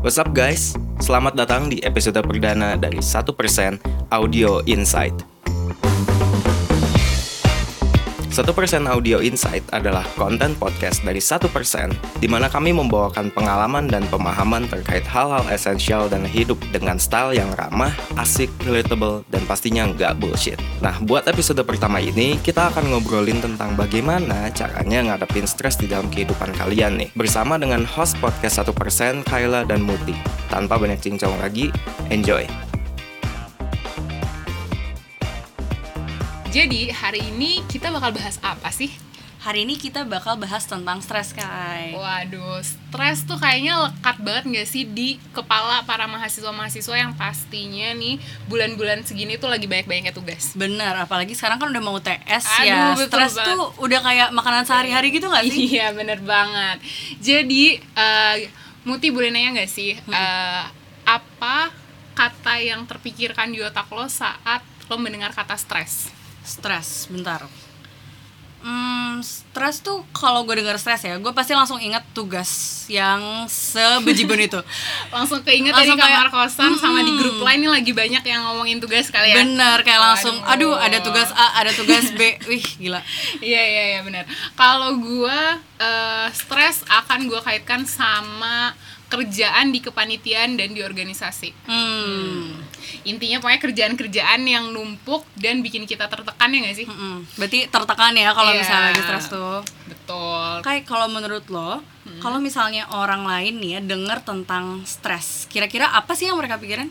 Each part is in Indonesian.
What's up guys? Selamat datang di episode perdana dari 1% Audio Insight. 1% Audio Insight adalah konten podcast dari 1% di mana kami membawakan pengalaman dan pemahaman terkait hal-hal esensial dan hidup dengan style yang ramah, asik, relatable, dan pastinya nggak bullshit. Nah, buat episode pertama ini, kita akan ngobrolin tentang bagaimana caranya ngadepin stres di dalam kehidupan kalian nih. Bersama dengan host podcast 1% Kayla dan Muti. Tanpa banyak cincong lagi, enjoy! Jadi hari ini kita bakal bahas apa sih? Hari ini kita bakal bahas tentang stres, Kai. Waduh, stres tuh kayaknya lekat banget gak sih di kepala para mahasiswa-mahasiswa yang pastinya nih bulan-bulan segini tuh lagi banyak-banyaknya tugas. Bener, apalagi sekarang kan udah mau TS Aduh, ya. Stres banget. tuh udah kayak makanan sehari-hari gitu gak sih? Iya, bener banget. Jadi, eh, Muti boleh nanya gak sih, eh, apa kata yang terpikirkan di otak lo saat lo mendengar kata stres? Stres, bentar. Hmm, stres tuh kalau gue denger stres ya, gue pasti langsung inget tugas yang sebejibun itu. Langsung keinget Langsung dari kamar kayak, kosan sama di grup lain ini lagi banyak yang ngomongin tugas kali ya? Bener, kayak langsung, Waduh. aduh ada tugas A, ada tugas B, wih gila. Iya iya iya benar. Kalau gua eh, stres akan gua kaitkan sama kerjaan di kepanitiaan dan di organisasi. Hmm, Intinya pokoknya kerjaan-kerjaan yang numpuk dan bikin kita tertekan ya nggak sih? mm-mm. berarti tertekan ya kalau Iya. misalnya lagi stres tuh. Betul. Kayak kalau menurut lo, kalau misalnya orang lain nih ya denger tentang stres, kira-kira apa sih yang mereka pikirin?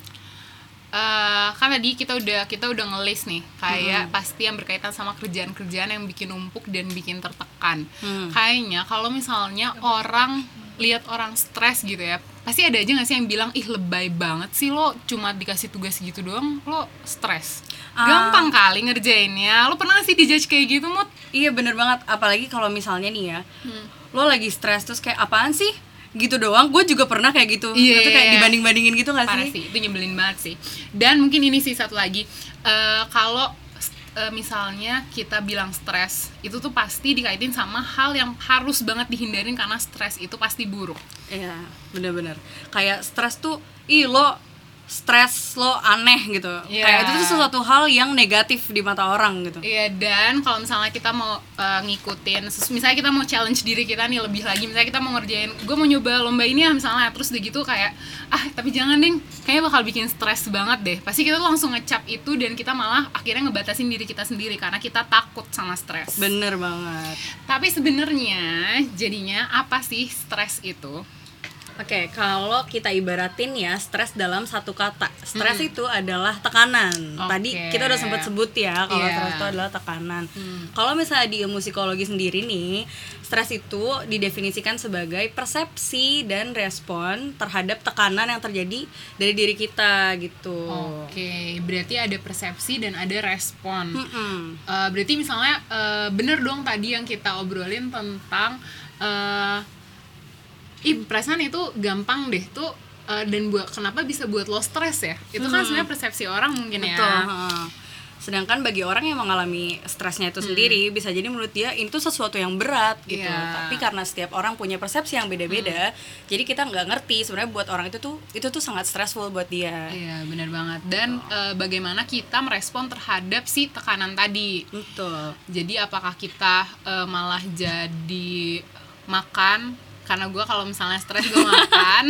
Eh, kan tadi kita udah kita udah ngelis nih kayak pasti yang berkaitan sama kerjaan-kerjaan yang bikin numpuk dan bikin tertekan. Hmm. Kayaknya kalau misalnya orang lihat orang stres gitu ya, pasti ada aja gak sih yang bilang ih lebay banget sih lo cuma dikasih tugas gitu doang lo stres. Ah. Gampang kali ngerjainnya. Lo pernah gak sih dijudge kayak gitu mut? Iya bener banget, apalagi kalau misalnya nih ya, Hmm. lo lagi stres terus kayak apaan sih? Gitu doang, gue juga pernah kayak gitu. Iya, Itu kayak iya. dibanding-bandingin gitu gak Parah sih? sih, itu nyebelin banget sih. Dan mungkin ini sih satu lagi, Eh, kalau eh, misalnya kita bilang stres, itu tuh pasti dikaitin sama hal yang harus banget dihindarin karena stres itu pasti buruk. Iya, bener-bener. Kayak stres tuh, ih lo stres lo aneh gitu. Iya. Kayak itu tuh sesuatu hal yang negatif di mata orang gitu. Iya dan kalau misalnya kita mau eh, ngikutin, misalnya kita mau challenge diri kita nih lebih lagi, misalnya kita mau ngerjain, gue mau nyoba lomba ini ya misalnya, terus udah gitu kayak, ah tapi jangan deh, kayaknya bakal bikin stres banget deh. Pasti kita tuh langsung ngecap itu dan kita malah akhirnya ngebatasin diri kita sendiri karena kita takut sama stres. Bener banget. Tapi sebenarnya jadinya apa sih stres itu? Oke, kalau kita ibaratin ya stres dalam satu kata. Stres Hmm. itu adalah tekanan. Tadi Oke. kita udah sempat sebut ya kalau Iya. stres itu adalah tekanan. Hmm. Kalau misalnya di ilmu psikologi sendiri nih, stres itu didefinisikan sebagai persepsi dan respon terhadap tekanan yang terjadi dari diri kita gitu. Oke, berarti ada persepsi dan ada respon. Mm-mm. Eh, berarti misalnya eh, bener dong tadi yang kita obrolin tentang eh ih perasaan itu gampang deh tuh eh, dan buat kenapa bisa buat lo stres ya? Itu kan sebenarnya persepsi orang mungkin Betul. ya. heeh. Sedangkan bagi orang yang mengalami stresnya itu sendiri bisa jadi menurut dia itu sesuatu yang berat gitu. Iya. Tapi karena setiap orang punya persepsi yang beda-beda, jadi kita nggak ngerti sebenarnya buat orang itu tuh itu tuh sangat stressful buat dia. Iya, benar banget. Dan eh, bagaimana kita merespon terhadap si tekanan tadi? Betul. Jadi apakah kita eh, malah jadi makan karena gue kalau misalnya stres gue makan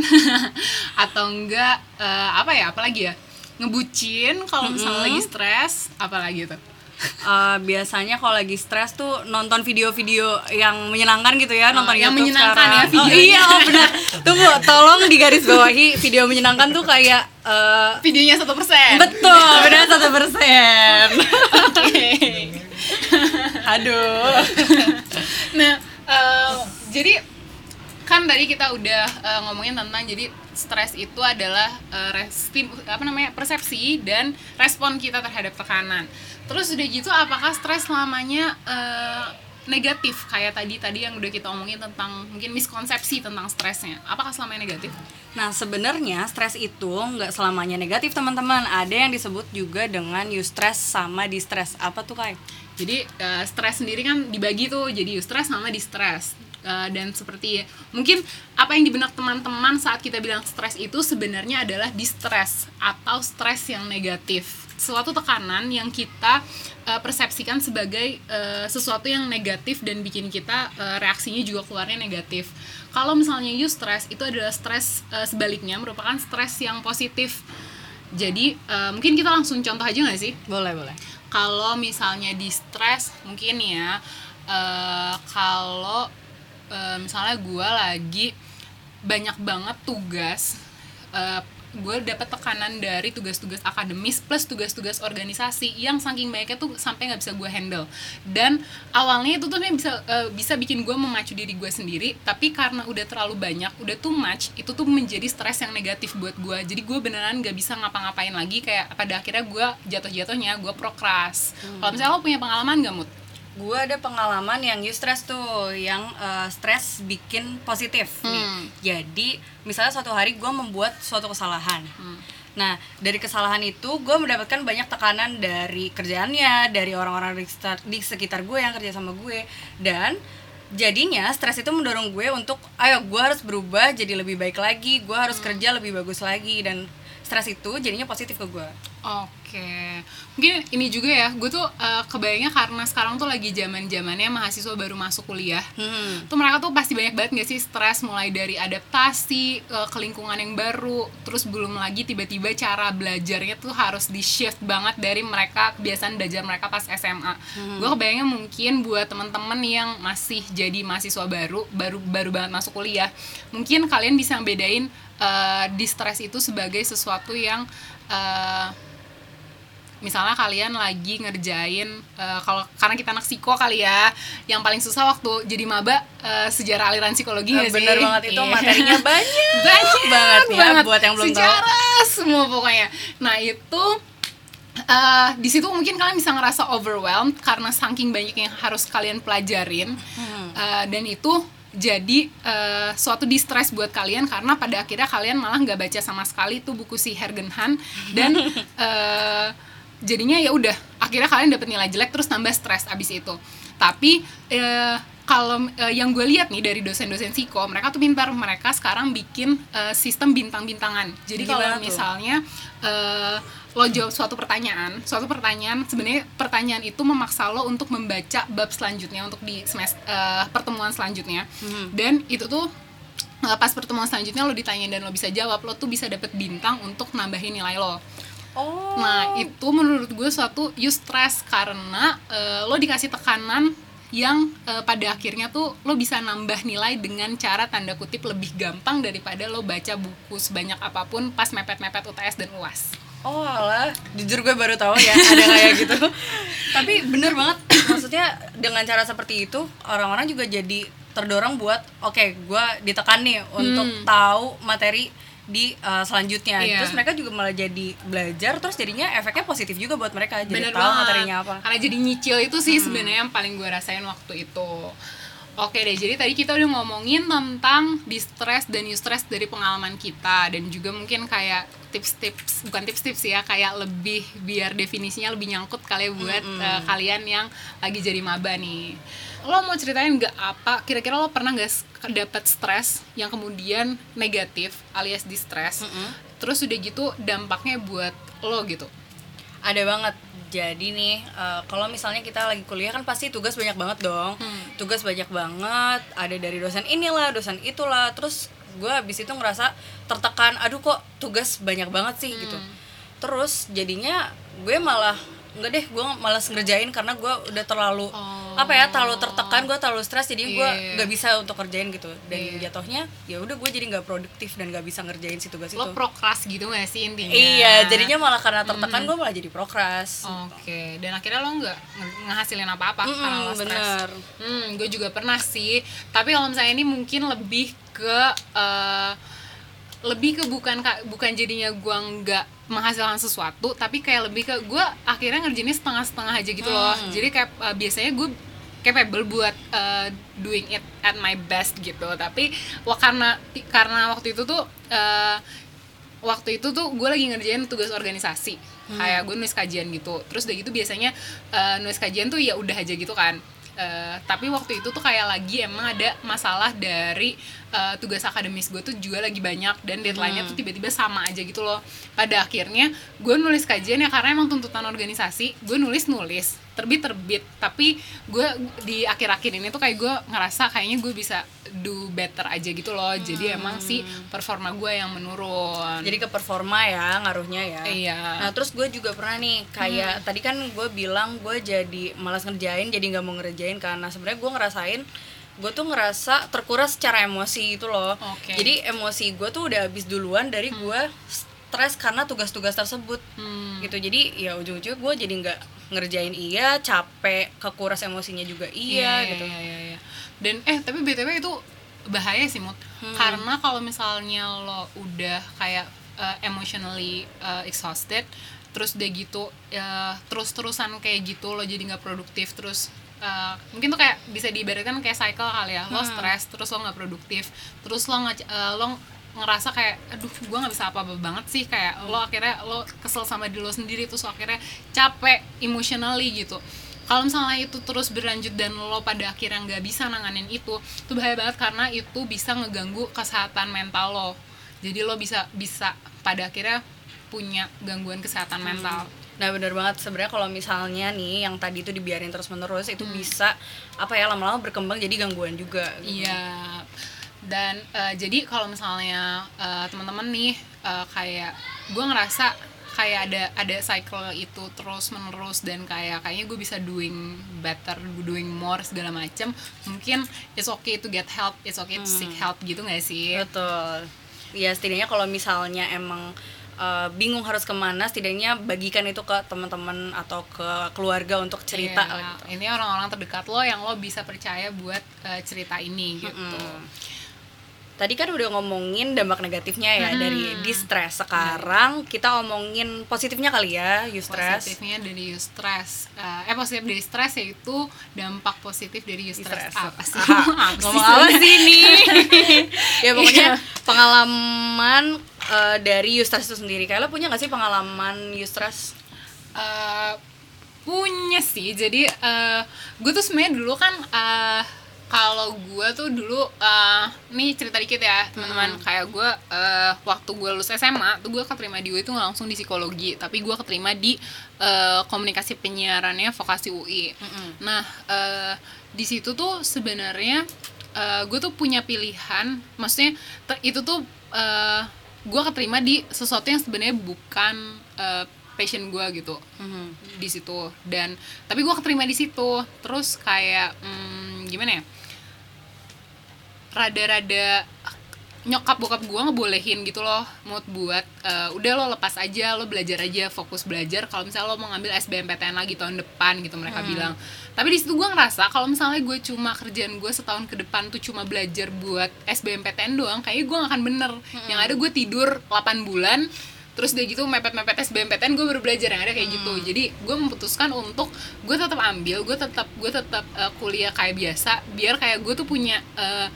atau enggak eh, apa ya apalagi ya ngebucin kalau misalnya lagi stres apalagi tuh Eh, biasanya kalau lagi stres tuh nonton video-video yang menyenangkan gitu ya, nonton yang YouTube menyenangkan sekarang. ya Oh, videonya. iya, oh benar. Tunggu, tolong digaris bawahi video menyenangkan tuh kayak eh, videonya satu persen betul, benar satu persen. Aduh. nah eh, jadi kan tadi kita udah eh, ngomongin tentang jadi stres itu adalah eh, resti- apa namanya persepsi dan respon kita terhadap tekanan terus udah gitu apakah stres selamanya eh, negatif kayak tadi tadi yang udah kita omongin tentang mungkin miskonsepsi tentang stresnya apakah selamanya negatif Nah sebenarnya stres itu nggak selamanya negatif teman-teman. Ada yang disebut juga dengan eustress sama distress. Apa tuh kayak? jadi eh, stres sendiri kan dibagi tuh jadi eustress sama distress Uh, dan seperti mungkin apa yang di benak teman-teman saat kita bilang stres itu sebenarnya adalah distress atau stres yang negatif. Suatu tekanan yang kita uh, persepsikan sebagai uh, sesuatu yang negatif dan bikin kita uh, reaksinya juga keluarnya negatif. Kalau misalnya you stress itu adalah stres uh, sebaliknya merupakan stres yang positif. Jadi uh, mungkin kita langsung contoh aja nggak sih? Boleh boleh. Kalau misalnya di stres mungkin ya uh, kalau uh, misalnya gue lagi banyak banget tugas uh, gue dapat tekanan dari tugas-tugas akademis plus tugas-tugas organisasi yang saking banyaknya tuh sampai nggak bisa gue handle. Dan awalnya itu tuh bisa uh, bisa bikin gue memacu diri gue sendiri tapi karena udah terlalu banyak udah too much itu tuh menjadi stres yang negatif buat gue jadi gue beneran nggak bisa ngapa-ngapain lagi kayak pada akhirnya gue jatuh-jatuhnya gue prokras hmm. kalau misalnya lo punya pengalaman gak mut gue ada pengalaman yang you stress tuh yang uh, stres bikin positif hmm. nih jadi misalnya suatu hari gue membuat suatu kesalahan hmm. nah dari kesalahan itu gue mendapatkan banyak tekanan dari kerjaannya dari orang-orang di sekitar, di sekitar gue yang kerja sama gue dan jadinya stres itu mendorong gue untuk ayo gue harus berubah jadi lebih baik lagi gue harus hmm. kerja lebih bagus lagi dan stres itu jadinya positif ke gue Oke, mungkin ini juga ya, gue tuh uh, kebayangnya karena sekarang tuh lagi zaman zamannya mahasiswa baru masuk kuliah, hmm. tuh mereka tuh pasti banyak banget gak sih stres mulai dari adaptasi uh, ke lingkungan yang baru, terus belum lagi tiba-tiba cara belajarnya tuh harus di shift banget dari mereka kebiasaan belajar mereka pas SMA. Hmm. Gue kebayangnya mungkin buat temen-temen yang masih jadi mahasiswa baru, baru baru banget masuk kuliah, mungkin kalian bisa bedain uh, di stres itu sebagai sesuatu yang uh, misalnya kalian lagi ngerjain uh, kalau karena kita anak psiko kali ya yang paling susah waktu jadi maba uh, sejarah aliran psikologi uh, bener sih? banget itu yeah. materinya banyak banyak banget ya banget. buat yang belum sejarah tahu. semua pokoknya nah itu uh, di situ mungkin kalian bisa ngerasa overwhelmed karena saking banyak yang harus kalian pelajarin hmm. uh, dan itu jadi uh, suatu distress buat kalian karena pada akhirnya kalian malah nggak baca sama sekali tuh buku si Hergen Han dan uh, jadinya ya udah akhirnya kalian dapet nilai jelek terus tambah stres abis itu. Tapi eh, kalau uh, yang gue lihat nih dari dosen-dosen psiko mereka tuh pintar. Mereka sekarang bikin uh, sistem bintang-bintangan. Jadi kalau misalnya uh, lo jawab suatu pertanyaan suatu pertanyaan sebenarnya pertanyaan itu memaksa lo untuk membaca bab selanjutnya untuk di semester uh, pertemuan selanjutnya. Hmm. dan itu tuh uh, pas pertemuan selanjutnya lo ditanya dan lo bisa jawab lo tuh bisa dapet bintang untuk nambahin nilai lo Oh. Nah, itu menurut gue suatu you stress karena uh, lo dikasih tekanan yang uh, pada akhirnya tuh lo bisa nambah nilai dengan cara tanda kutip lebih gampang daripada lo baca buku sebanyak apa pun pas mepet-mepet UTS dan UAS. Oh alah, jujur gue baru tahu ya ada kayak gitu. Tapi bener banget, maksudnya dengan cara seperti itu orang-orang juga jadi terdorong buat oke okay, gue ditekan nih untuk hmm. tahu materi di uh, selanjutnya iya. terus mereka juga malah jadi belajar terus jadinya efeknya positif juga buat mereka jadi Bener tahu banget. materinya apa karena jadi nyicil itu sih hmm. sebenarnya yang paling gue rasain waktu itu Oke deh, jadi tadi kita udah ngomongin tentang distress dan eustress dari pengalaman kita dan juga mungkin kayak tips-tips bukan tips-tips ya kayak lebih biar definisinya lebih nyangkut kali ya buat mm -hmm. uh, kalian yang lagi jadi maba nih. Lo mau ceritain nggak apa? Kira-kira lo pernah nggak dapat stres yang kemudian negatif alias distress? Mm -hmm. Terus udah gitu dampaknya buat lo gitu? Ada banget jadi nih uh, kalau misalnya kita lagi kuliah kan pasti tugas banyak banget dong hmm. tugas banyak banget ada dari dosen inilah dosen itulah terus gue habis itu ngerasa tertekan aduh kok tugas banyak banget sih gitu. hmm. gitu terus jadinya gue malah enggak deh gue malas ngerjain karena gue udah terlalu oh. apa ya terlalu tertekan gue terlalu stres jadi gue yeah. nggak bisa untuk kerjain gitu dan yeah. jatohnya ya udah gue jadi nggak produktif dan nggak bisa ngerjain si tugas lo itu prokras gitu gak sih intinya iya jadinya malah karena tertekan mm. gue malah jadi prokras oke okay. dan akhirnya lo nggak ngehasilin apa apa mm karena lo stres hmm gue juga pernah sih tapi kalau misalnya ini mungkin lebih ke uh, lebih ke bukan bukan jadinya gue nggak menghasilkan sesuatu tapi kayak lebih ke gue akhirnya ngerjainnya setengah-setengah aja gitu loh. Hmm. jadi kayak uh, biasanya gue capable buat uh, doing it at my best gitu. Tapi wah karena karena waktu itu tuh uh, waktu itu tuh gue lagi ngerjain tugas organisasi. Hmm. kayak gue nulis kajian gitu. Terus udah gitu biasanya uh, nulis kajian tuh ya udah aja gitu kan eh, tapi waktu itu tuh kayak lagi emang ada masalah dari eh, tugas akademis gue tuh juga lagi banyak dan deadline-nya tuh tiba-tiba sama aja gitu loh. Pada akhirnya gue nulis kajian ya karena emang tuntutan organisasi gue nulis nulis terbit terbit. Tapi gue di akhir-akhir ini tuh kayak gue ngerasa kayaknya gue bisa do better aja gitu loh. Jadi emang sih performa gue yang menurun. Jadi ke performa ya ngaruhnya ya. Iya. nah terus gue juga pernah nih kayak tadi kan gue bilang gue jadi malas ngerjain jadi nggak mau ngerjain karena sebenarnya gue ngerasain gue tuh ngerasa terkuras secara emosi gitu loh. Oke. jadi emosi gue tuh udah habis duluan dari gue stres karena tugas-tugas tersebut. Hmm. gitu. Jadi ya ujung-ujungnya gue jadi nggak ngerjain iya capek kekuras emosinya juga iya, gitu iya, iya, iya. dan eh tapi btw itu bahaya sih mut Hmm. karena kalau misalnya lo udah kayak uh, emotionally uh, exhausted terus udah gitu uh, terus terusan kayak gitu lo jadi nggak produktif terus uh, mungkin tuh kayak bisa diibaratkan kayak cycle kali ya Hmm. lo stres terus lo nggak produktif terus lo nggak uh, lo ngerasa kayak aduh gue nggak bisa apa-apa banget sih. Kayak lo akhirnya lo kesel sama diri lo sendiri terus lo akhirnya capek emotionally gitu. Kalau misalnya itu terus berlanjut dan lo pada akhirnya nggak bisa nanganin itu itu bahaya banget karena itu bisa ngeganggu kesehatan mental lo. Jadi lo bisa bisa pada akhirnya punya gangguan kesehatan mental. Nah bener banget. Sebenarnya kalau misalnya nih yang tadi itu dibiarin terus menerus itu bisa apa ya lama-lama berkembang jadi gangguan juga. Iya. Dan eh, jadi kalau misalnya eh, teman-teman nih eh, kayak gue ngerasa kayak ada ada cycle itu terus menerus dan kayak kayaknya gue bisa doing better, doing more segala macam. Mungkin it's okay to get help, it's okay to seek help gitu gak sih? Betul. Ya setidaknya kalau misalnya emang uh, bingung harus ke mana, setidaknya bagikan itu ke teman-teman atau ke keluarga untuk cerita. Iya, gitu. Ini orang-orang terdekat lo yang lo bisa percaya buat eh, cerita ini gitu. Mm. Tadi kan udah ngomongin dampak negatifnya ya Hmm. dari distress. Sekarang kita omongin positifnya kali ya, eustress. positifnya dari eustress Eh, eh positif dari stres yaitu dampak positif dari eustress apa sih ngomong apa sih nih? ya pokoknya Iya. pengalaman uh, dari eustress itu sendiri. Lo punya gak sih pengalaman eustress? Eh, punya sih jadi eh, gue tuh sebenarnya dulu kan eh, kalau gue tuh dulu eh, nih cerita dikit ya teman-teman. Kayak gue eh, waktu gue lulus SMA tuh gue keterima di UI itu nggak langsung di psikologi tapi gue keterima di eh, komunikasi penyiarannya vokasi UI nah eh, di situ tuh sebenarnya eh, gue tuh punya pilihan maksudnya ter- itu tuh eh, gue keterima di sesuatu yang sebenarnya bukan eh, passion gue gitu. Di situ. Dan tapi gue keterima di situ. Terus kayak hmm, gimana ya? Rada-rada nyokap bokap gue ngebolehin gitu loh mood buat eh, udah lo lepas aja lo belajar aja fokus belajar. Kalau misalnya lo mau ngambil SBMPTN lagi tahun depan gitu mereka bilang. Tapi di situ gue ngerasa kalau misalnya gue cuma kerjaan gue setahun ke depan tuh cuma belajar buat SBMPTN doang kayaknya gue gak akan bener. Yang ada gue tidur 8 bulan terus udah gitu mepet-mepet SBMPTN gue baru belajar yang ada kayak gitu. Jadi gue memutuskan untuk gue tetap ambil gue tetap gue tetap eh, kuliah kayak biasa biar kayak gue tuh punya eh,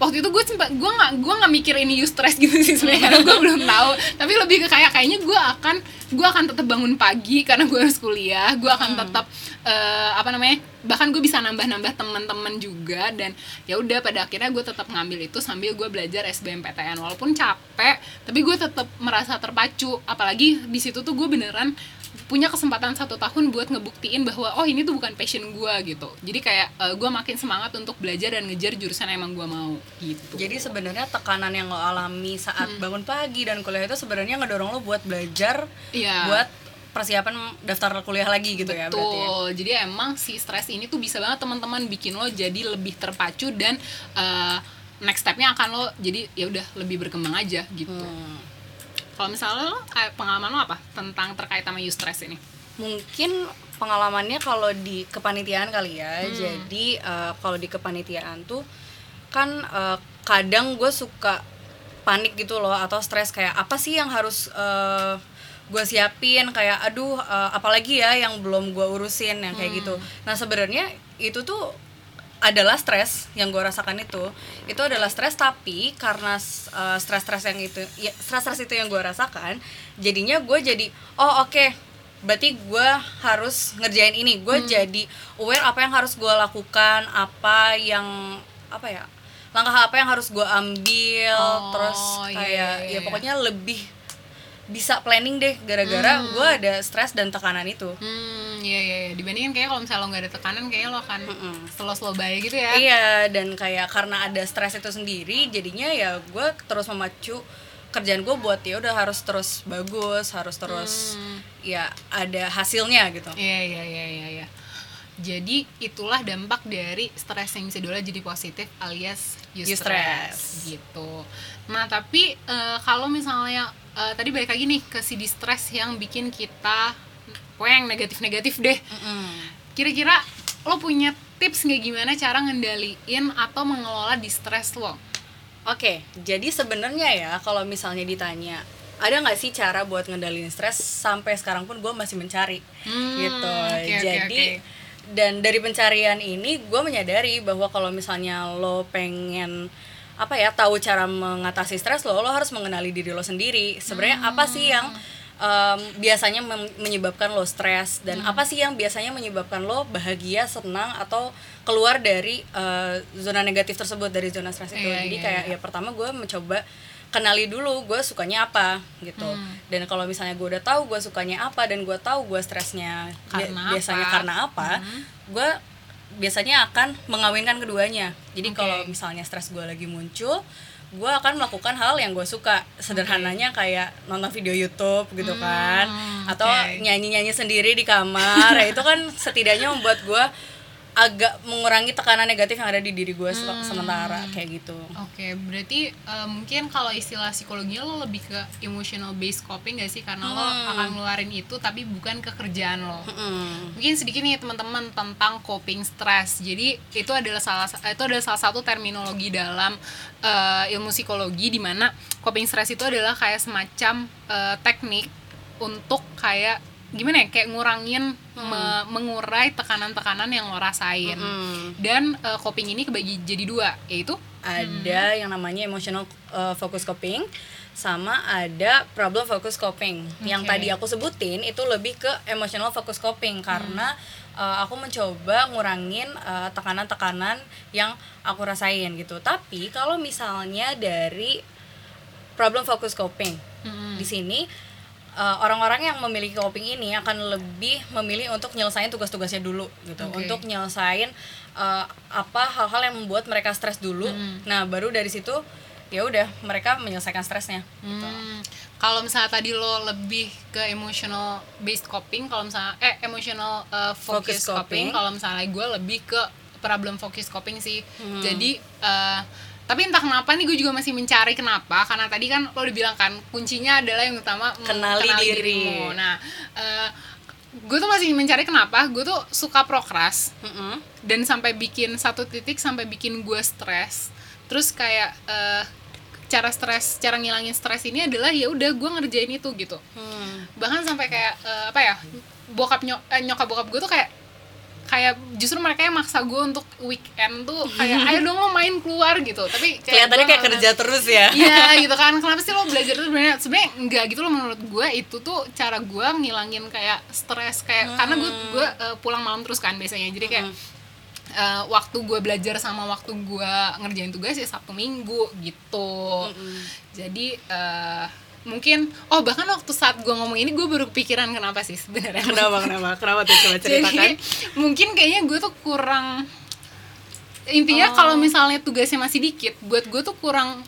waktu itu gue sempat gue nggak gue nggak mikir ini eustress gitu sih sebenarnya karena gue belum tahu. Tapi lebih ke kayak kayaknya gue akan gue akan tetap bangun pagi karena gue harus kuliah. Gue akan tetap eh, apa namanya bahkan gue bisa nambah-nambah teman-teman juga. Dan ya udah pada akhirnya gue tetap ngambil itu sambil gue belajar SBMPTN walaupun capek tapi gue tetap merasa terpacu. Apalagi di situ tuh gue beneran punya kesempatan satu tahun buat ngebuktiin bahwa oh ini tuh bukan passion gue gitu jadi kayak eh, gue makin semangat untuk belajar dan ngejar jurusan yang emang gue mau gitu Jadi sebenarnya tekanan yang lo alami saat bangun pagi dan kuliah itu sebenarnya ngedorong lo buat belajar, Iya. buat persiapan daftar kuliah lagi gitu ya berarti. ya. Betul. Jadi emang si stres ini tuh bisa banget teman-teman bikin lo jadi lebih terpacu dan eh, next stepnya akan lo jadi ya udah lebih berkembang aja gitu. Hmm. Kalau misalnya lo kayak pengalaman lo apa tentang terkait sama eustress ini? Mungkin pengalamannya kalau di kepanitiaan kali ya. Hmm. Jadi eh, kalau di kepanitiaan tuh kan eh, kadang gue suka panik gitu loh atau stres kayak apa sih yang harus eh, gue siapin kayak aduh eh, apalagi ya yang belum gue urusin yang kayak gitu. Nah sebenarnya itu tuh adalah stres yang gue rasakan itu. Itu adalah stres tapi karena uh, stres-stres yang itu ya stres-stres itu yang gue rasakan jadinya gue jadi oh oke berarti gue harus ngerjain ini. Gue jadi aware apa yang harus gue lakukan apa yang apa ya langkah apa yang harus gue ambil Oh, terus iya, kayak iya, ya iya. pokoknya lebih bisa planning deh gara-gara gue ada stres dan tekanan itu. Hmm, iya iya iya. Dibandingin kayak kalau misalnya lo nggak ada tekanan kayaknya lo akan slow-slow baik gitu ya. Iya, dan kayak karena ada stres itu sendiri, jadinya ya gue terus memacu kerjaan gue buat ya udah harus terus bagus, harus terus ya ada hasilnya gitu. Iya iya iya iya iya. Jadi itulah dampak dari stres yang bisa diolah jadi positif alias Eustress. eustress gitu. Nah tapi eh, kalau misalnya eh, tadi balik lagi nih ke si distress yang bikin kita pokoknya yang negatif-negatif deh. Kira-kira lo punya tips nggak gimana cara ngendaliin atau mengelola distress lo? Oke, jadi sebenarnya ya kalau misalnya ditanya ada nggak sih cara buat ngendalin stres sampai sekarang pun gue masih mencari Hmm, gitu. oke, jadi oke. dan dari pencarian ini gue menyadari bahwa kalau misalnya lo pengen apa ya tahu cara mengatasi stres lo lo harus mengenali diri lo sendiri sebenarnya apa sih yang em, biasanya menyebabkan lo stres dan Hmm. apa sih yang biasanya menyebabkan lo bahagia senang atau keluar dari eh, zona negatif tersebut dari zona stres itu Iya, jadi iya, kayak iya. ya pertama gue mencoba kenali dulu gue sukanya apa gitu Hmm. dan kalau misalnya gue udah tahu gue sukanya apa dan gue tahu gue stresnya bi- Karena biasanya apa? karena apa gue biasanya akan mengawinkan keduanya jadi Oke. kalau misalnya stres gue lagi muncul gue akan melakukan hal yang gue suka. Sederhananya kayak nonton video YouTube gitu kan. Atau Hmm, oke. nyanyi-nyanyi sendiri di kamar. Ya itu kan setidaknya membuat gue agak mengurangi tekanan negatif yang ada di diri gue Hmm. sementara kayak gitu Oke, berarti eh, mungkin kalau istilah psikologinya lo lebih ke emotional based coping gak sih? Karena lo Hmm. akan ngeluarin itu tapi bukan ke kerjaan lo. Mm. Mungkin sedikit nih teman-teman tentang coping stress. Jadi itu adalah salah itu adalah salah satu terminologi dalam eh, ilmu psikologi di mana coping stress itu adalah kayak semacam eh, teknik untuk kayak gimana ya kayak ngurangin me- mengurai tekanan-tekanan yang lo rasain. Mm. Dan eh, coping ini kebagi jadi dua, yaitu ada yang namanya emotional uh, focus coping sama ada problem focus coping. Yang Oke. tadi aku sebutin itu lebih ke emotional focus coping karena uh, aku mencoba ngurangin uh, tekanan-tekanan yang aku rasain gitu. Tapi kalau misalnya dari problem focus coping Mm-mm. di sini uh, orang-orang yang memiliki coping ini akan lebih memilih untuk nyelesain tugas-tugasnya dulu gitu Oke. untuk nyelesain uh, apa hal-hal yang membuat mereka stres dulu nah baru dari situ ya udah mereka menyelesaikan stresnya Hmm, kalau misalnya tadi lo lebih ke emotional based coping, kalau misalnya eh emotional uh, focus, Focus coping, coping. kalau misalnya gue lebih ke problem focus coping sih. Hmm. Jadi uh, tapi entah kenapa nih gue juga masih mencari kenapa karena tadi kan lo udah bilang kan kuncinya adalah yang utama Kenali mengenali diri. dirimu. Nah, uh, gue tuh masih mencari kenapa gue tuh suka prokras Mm-mm. dan sampai bikin satu titik sampai bikin gue stres terus kayak eh, cara stres cara ngilangin stres ini adalah ya udah gue ngerjain itu gitu Hmm. bahkan sampai kayak eh, apa ya bokap nyok eh, nyokap bokap gue tuh kayak kayak justru mereka yang maksa gue untuk weekend tuh kayak ayo dong lo main keluar gitu. Tapi kelihatannya gue kayak kerja terus ya. Iya gitu kan. Kenapa sih lo belajar itu sebenarnya sebenarnya enggak gitu loh menurut gue itu tuh cara gue ngilangin kayak stres kayak karena gue gue uh, pulang malam terus kan biasanya. Jadi kayak uh, waktu gue belajar sama waktu gue ngerjain tugas ya sabtu minggu gitu. Jadi uh, mungkin oh bahkan waktu saat gue ngomong ini gue baru kepikiran kenapa sih sebenarnya. Kenapa kenapa? Kenapa tuh? Coba ceritakan. jadi mungkin kayaknya gue tuh kurang intinya Oh. kalau misalnya tugasnya masih dikit buat gue tuh kurang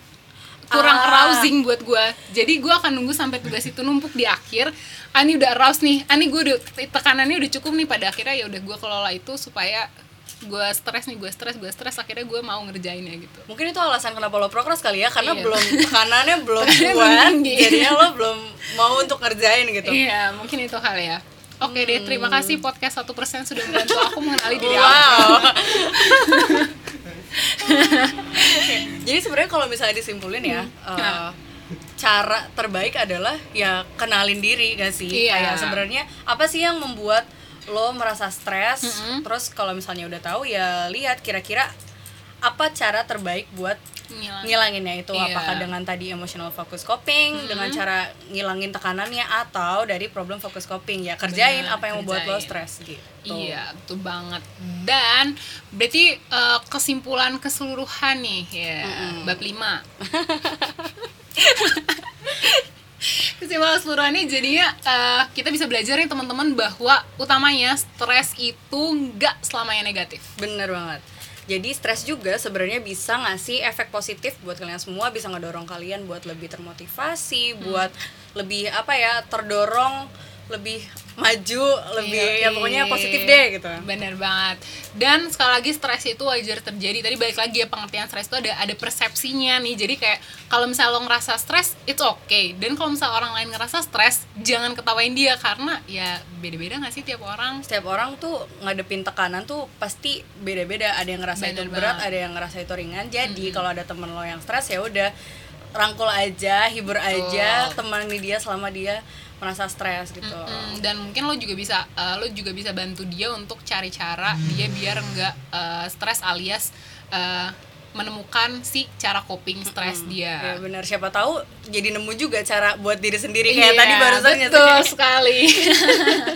kurang Ah. arousing buat gue jadi gue akan nunggu sampai tugas itu numpuk di akhir. Ani udah arouse nih. Ani gue udah tekanannya udah cukup nih pada akhirnya ya udah gue kelola itu supaya gue stres nih gue stres gue stres akhirnya gue mau ngerjainnya gitu. Mungkin itu alasan kenapa lo progres kali ya karena Iya. belum tekanannya belum kuat jadinya lo belum mau untuk ngerjain gitu. Iya mungkin itu hal ya. Oke deh terima kasih podcast satu persen sudah membantu aku mengenali diri aku. Wow. Jadi sebenarnya kalau misalnya disimpulin ya Hmm. eh, cara terbaik adalah ya kenalin diri gak sih? Iya. kayak sebenarnya apa sih yang membuat lo merasa stres Mm-mm. terus kalau misalnya udah tahu ya lihat kira-kira apa cara terbaik buat Ngilang. ngilanginnya itu Iya. apakah dengan tadi emotional focus coping dengan cara ngilangin tekanannya atau dari problem focus coping ya kerjain Benar, apa yang membuat lo stres gitu Iya, betul banget. Dan berarti eh, kesimpulan keseluruhan nih ya, bab 5. kesimpulan keseluruhannya jadinya eh, kita bisa belajar nih teman-teman bahwa utamanya stres itu nggak selamanya negatif. bener banget jadi stres juga sebenarnya bisa ngasih efek positif buat kalian semua bisa ngedorong kalian buat lebih termotivasi buat lebih apa ya terdorong lebih maju lebih Iya, ya pokoknya positif deh gitu Bener banget. Dan sekali lagi stres itu wajar terjadi. Tadi balik lagi ya pengertian stres itu ada ada persepsinya nih. Jadi kayak kalau misalnya lo ngerasa stres, it's okay. Dan kalau misalnya orang lain ngerasa stres, jangan ketawain dia karena ya beda-beda nggak sih tiap orang. setiap orang tuh ngadepin tekanan tuh pasti beda-beda ada yang ngerasa Bener itu berat banget. ada yang ngerasa itu ringan jadi kalau ada temen lo yang stres ya udah rangkul aja hibur aja temani dia selama dia merasa stres gitu Mm, dan mungkin lo juga bisa eh, lo juga bisa bantu dia untuk cari cara dia biar nggak eh, stres alias eh, menemukan si cara coping stres ya dia. benar siapa tahu jadi nemu juga cara buat diri sendiri kayak tadi Iya, barusan betul nyatanya. sekali.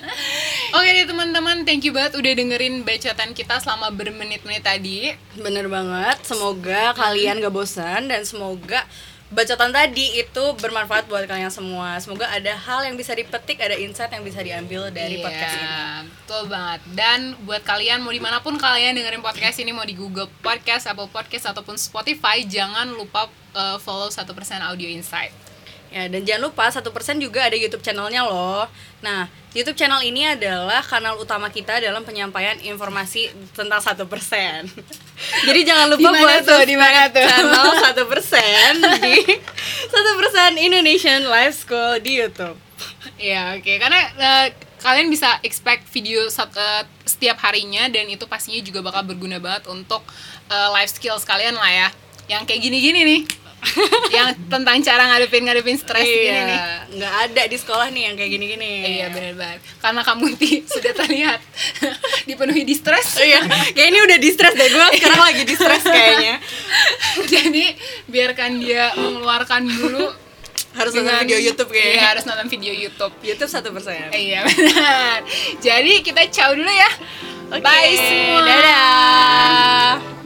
Oke deh teman-teman, thank you banget udah dengerin bacotan kita selama bermenit-menit tadi. bener banget semoga kalian gak bosan dan semoga bacotan tadi itu bermanfaat buat kalian semua semoga ada hal yang bisa dipetik ada insight yang bisa diambil dari Iya, podcast ini Betul banget. Dan buat kalian mau di mana pun kalian dengerin podcast ini mau di Google Podcast, Apple Podcast ataupun Spotify, jangan lupa uh, follow 1% Audio Insight. Ya, dan jangan lupa satu persen juga ada YouTube channelnya loh. Nah, YouTube channel ini adalah kanal utama kita dalam penyampaian informasi tentang satu persen. Jadi jangan lupa Di mana buat tuh? Di mana subscribe tuh? channel satu persen di satu persen Indonesian Life School di YouTube. Iya, oke. Karena uh, kalian bisa expect video sat- uh, setiap harinya dan itu pastinya juga bakal berguna banget untuk uh, life skills kalian lah ya. Yang kayak gini-gini nih. yang tentang cara ngadepin ngadepin stres gini nih. Iya, nggak ada di sekolah nih yang kayak gini-gini. Iya benar banget. Karena kamu Ti sudah terlihat dipenuhi di stres. Oh iya, kayak ini udah di stres deh gue sekarang lagi di stres kayaknya. Jadi biarkan dia mengeluarkan dulu Harus nonton dengan- video YouTube Iya, kayaknya. harus nonton video YouTube. YouTube satu persen. Iya benar. Jadi kita ciao dulu ya. Oke, Bye semua. Dadah.